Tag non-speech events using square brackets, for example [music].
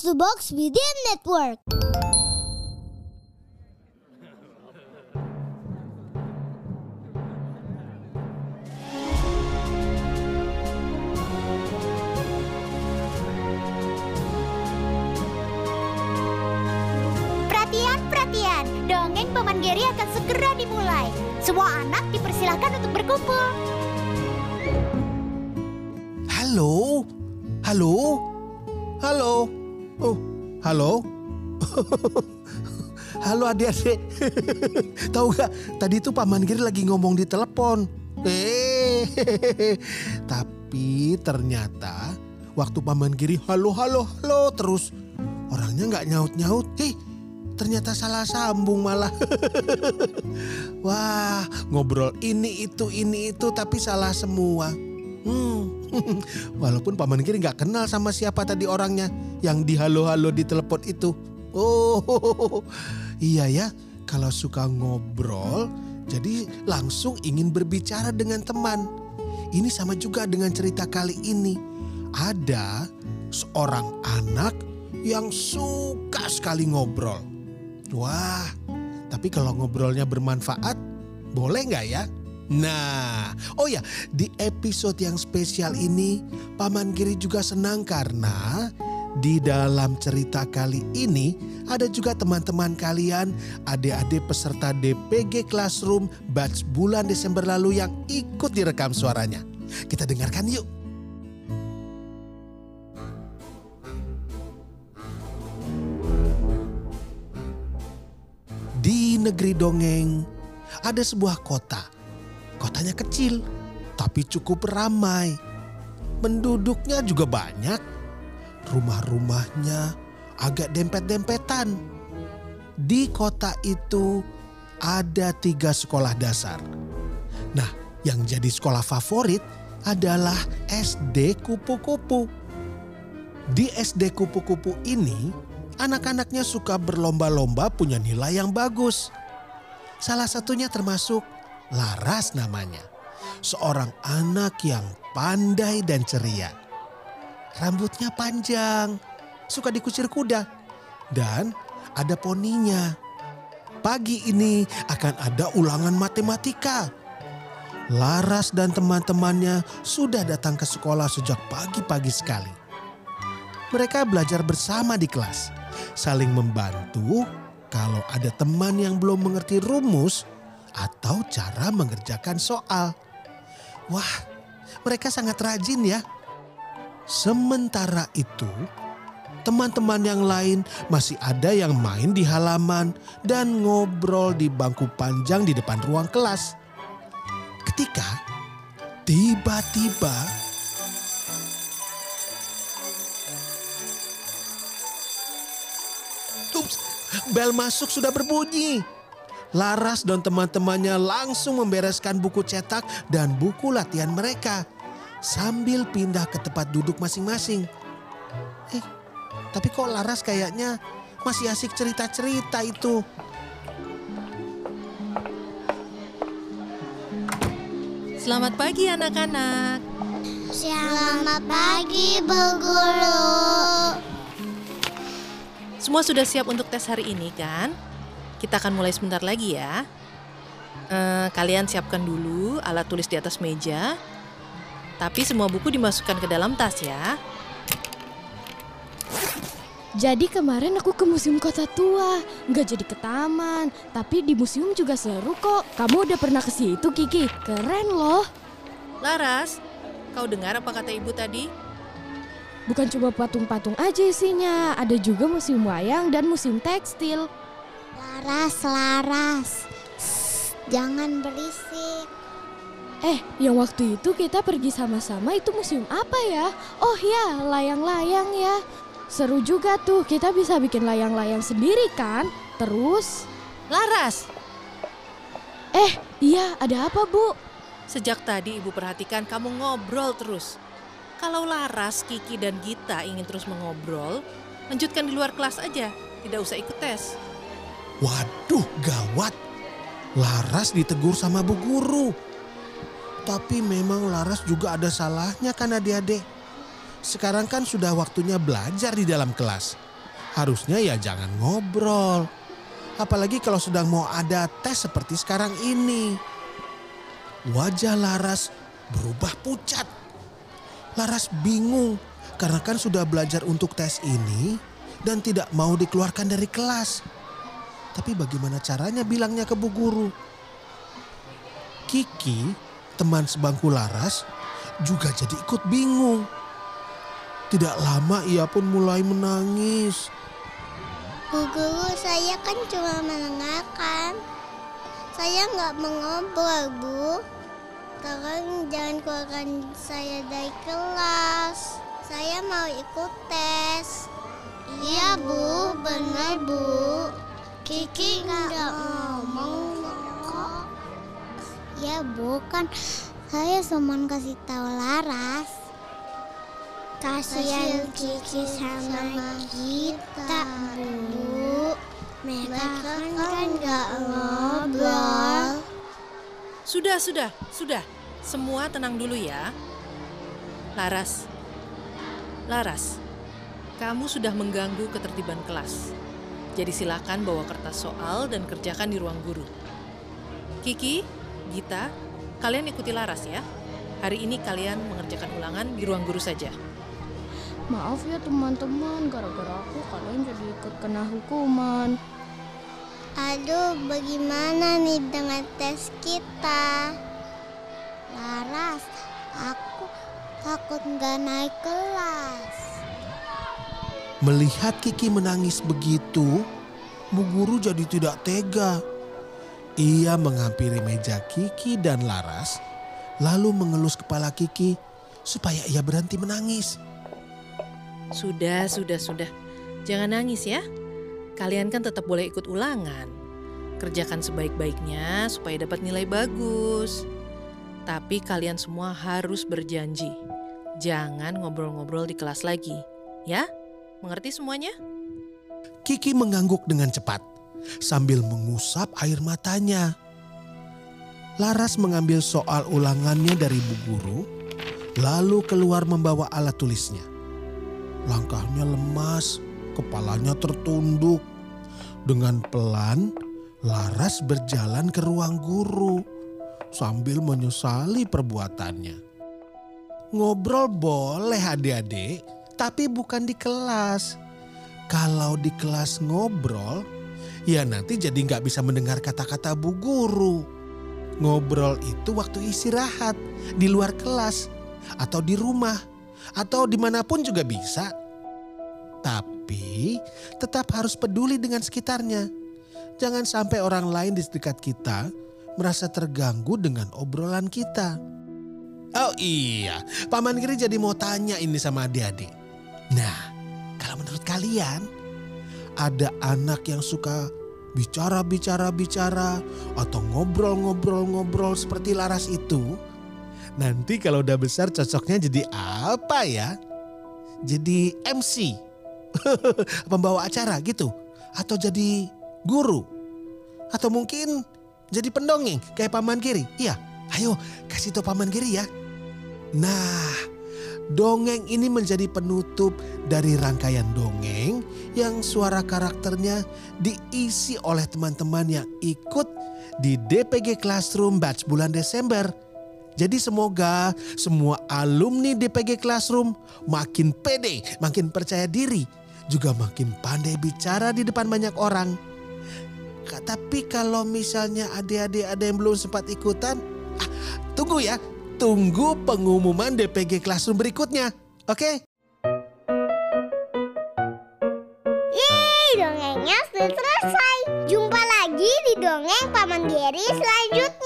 Box to Box Media Network. Perhatian, perhatian. Dongeng Paman Geri akan segera dimulai. Semua anak dipersilahkan untuk berkumpul. Halo? Halo? Halo? Oh, halo? [laughs] halo adik-adik. [laughs] Tahu gak, tadi tuh Paman Giri lagi ngomong di telepon. Eh, [laughs] tapi ternyata waktu Paman Giri halo halo halo terus orangnya nggak nyaut-nyaut. Eh, ternyata salah sambung malah. Wah, ngobrol ini itu ini itu tapi salah semua. Hmm. [laughs] Walaupun Paman Kiri nggak kenal sama siapa tadi orangnya yang di halo-halo di telepon itu. Oh, [laughs] iya ya. Kalau suka ngobrol, jadi langsung ingin berbicara dengan teman. Ini sama juga dengan cerita kali ini. Ada seorang anak yang suka sekali ngobrol. Wah, tapi kalau ngobrolnya bermanfaat, boleh nggak ya? Nah, oh ya, di episode yang spesial ini, Paman Giri juga senang karena di dalam cerita kali ini ada juga teman-teman kalian, adik-adik peserta DPG Classroom batch bulan Desember lalu yang ikut direkam suaranya. Kita dengarkan yuk. Di negeri dongeng, ada sebuah kota Kotanya kecil, tapi cukup ramai. Penduduknya juga banyak. Rumah-rumahnya agak dempet-dempetan. Di kota itu ada tiga sekolah dasar. Nah, yang jadi sekolah favorit adalah SD Kupu-Kupu. Di SD Kupu-Kupu ini, anak-anaknya suka berlomba-lomba punya nilai yang bagus. Salah satunya termasuk Laras namanya. Seorang anak yang pandai dan ceria. Rambutnya panjang, suka dikusir kuda. Dan ada poninya. Pagi ini akan ada ulangan matematika. Laras dan teman-temannya sudah datang ke sekolah sejak pagi-pagi sekali. Mereka belajar bersama di kelas, saling membantu kalau ada teman yang belum mengerti rumus atau cara mengerjakan soal. Wah, mereka sangat rajin ya. Sementara itu, teman-teman yang lain masih ada yang main di halaman dan ngobrol di bangku panjang di depan ruang kelas. Ketika tiba-tiba Ups, bel masuk sudah berbunyi. Laras dan teman-temannya langsung membereskan buku cetak dan buku latihan mereka sambil pindah ke tempat duduk masing-masing. Eh, tapi kok Laras kayaknya masih asik cerita-cerita itu. Selamat pagi anak-anak. Selamat pagi, Bu Guru. Semua sudah siap untuk tes hari ini kan? Kita akan mulai sebentar lagi ya. Eh, kalian siapkan dulu alat tulis di atas meja. Tapi semua buku dimasukkan ke dalam tas ya. Jadi kemarin aku ke museum kota tua, nggak jadi ke taman. Tapi di museum juga seru kok. Kamu udah pernah ke situ, Kiki? Keren loh. Laras, kau dengar apa kata ibu tadi? Bukan cuma patung-patung aja isinya, ada juga museum wayang dan museum tekstil. Laras, Laras. Shh, jangan berisik. Eh, yang waktu itu kita pergi sama-sama itu museum apa ya? Oh ya, layang-layang ya. Seru juga tuh, kita bisa bikin layang-layang sendiri kan? Terus, Laras, eh iya ada apa bu? sejak tadi ibu perhatikan kamu ngobrol terus. Kalau Laras, Kiki, dan Gita ingin terus mengobrol, lanjutkan di luar kelas aja. Tidak usah ikut tes. Waduh, gawat. Laras ditegur sama bu guru. Tapi memang Laras juga ada salahnya kan adik-adik. Sekarang kan sudah waktunya belajar di dalam kelas. harusnya ya jangan ngobrol. Apalagi kalau sedang mau ada tes seperti sekarang ini. Wajah Laras berubah pucat. Laras bingung karena kan sudah belajar untuk tes ini dan tidak mau dikeluarkan dari kelas. Tapi bagaimana caranya bilangnya ke bu guru? Kiki, teman sebangku Laras, juga jadi ikut bingung. Tidak lama ia pun mulai menangis. Bu guru, saya kan cuma mendengarkan. Saya nggak mengobrol, Bu. Tolong jangan keluarkan saya dari kelas. Saya mau ikut tes. Iya, Bu. Benar, Bu. Kiki nggak ngomong kok. Ya, Bu. Kan saya cuma kasih tahu Laras. Kasihan Kiki sama kita, Bu. Mereka kan nggak ngobrol. Sudah, sudah, sudah. Semua tenang dulu ya. Laras. Laras, kamu sudah mengganggu ketertiban kelas. Jadi silakan bawa kertas soal dan kerjakan di ruang guru. Kiki, Gita, kalian ikuti Laras ya. Hari ini kalian mengerjakan ulangan di ruang guru saja. Maaf ya teman-teman, gara-gara aku kalian jadi ikut kena hukuman. Aduh, bagaimana nih dengan tes kita? Laras, aku takut nggak naik kelas. Melihat Kiki menangis begitu, Bu Guru jadi tidak tega. Ia menghampiri meja Kiki dan Laras, lalu mengelus kepala Kiki supaya ia berhenti menangis. Sudah, sudah, sudah. Jangan nangis ya. Kalian kan tetap boleh ikut ulangan. Kerjakan sebaik-baiknya supaya dapat nilai bagus. Tapi kalian semua harus berjanji. Jangan ngobrol-ngobrol di kelas lagi. Ya? Mengerti semuanya? Kiki mengangguk dengan cepat sambil mengusap air matanya. Laras mengambil soal ulangannya dari bu guru, lalu keluar membawa alat tulisnya. Langkahnya lemas, kepalanya tertunduk. Dengan pelan, Laras berjalan ke ruang guru sambil menyesali perbuatannya. Ngobrol boleh adik-adik, tapi bukan di kelas. Kalau di kelas ngobrol, ya nanti jadi nggak bisa mendengar kata-kata bu guru. Ngobrol itu waktu istirahat, di luar kelas, atau di rumah, atau di mana pun juga bisa. Tapi tetap harus peduli dengan sekitarnya. Jangan sampai orang lain di dekat kita merasa terganggu dengan obrolan kita. Oh iya, Paman Giri jadi mau tanya ini sama adik-adik. Nah, kalau menurut kalian ada anak yang suka bicara-bicara-bicara atau ngobrol-ngobrol-ngobrol seperti Laras itu? Nanti kalau udah besar cocoknya jadi apa ya? Jadi MC, [laughs] pembawa acara gitu, atau jadi guru, atau mungkin jadi pendongeng kayak Paman Giri. Iya, ayo kasih tau Paman Giri ya. Nah, dongeng ini menjadi penutup dari rangkaian dongeng yang suara karakternya diisi oleh teman-teman yang ikut di DPG Classroom Batch bulan Desember. Jadi semoga semua alumni DPG Classroom makin pede, makin percaya diri, juga makin pandai bicara di depan banyak orang. Tapi kalau misalnya adik-adik ada yang belum sempat ikutan, ah, tunggu ya, tunggu pengumuman DPG Classroom berikutnya. Oke? Yeay, dongengnya sudah selesai. Jumpa lagi di dongeng Paman Geri selanjutnya.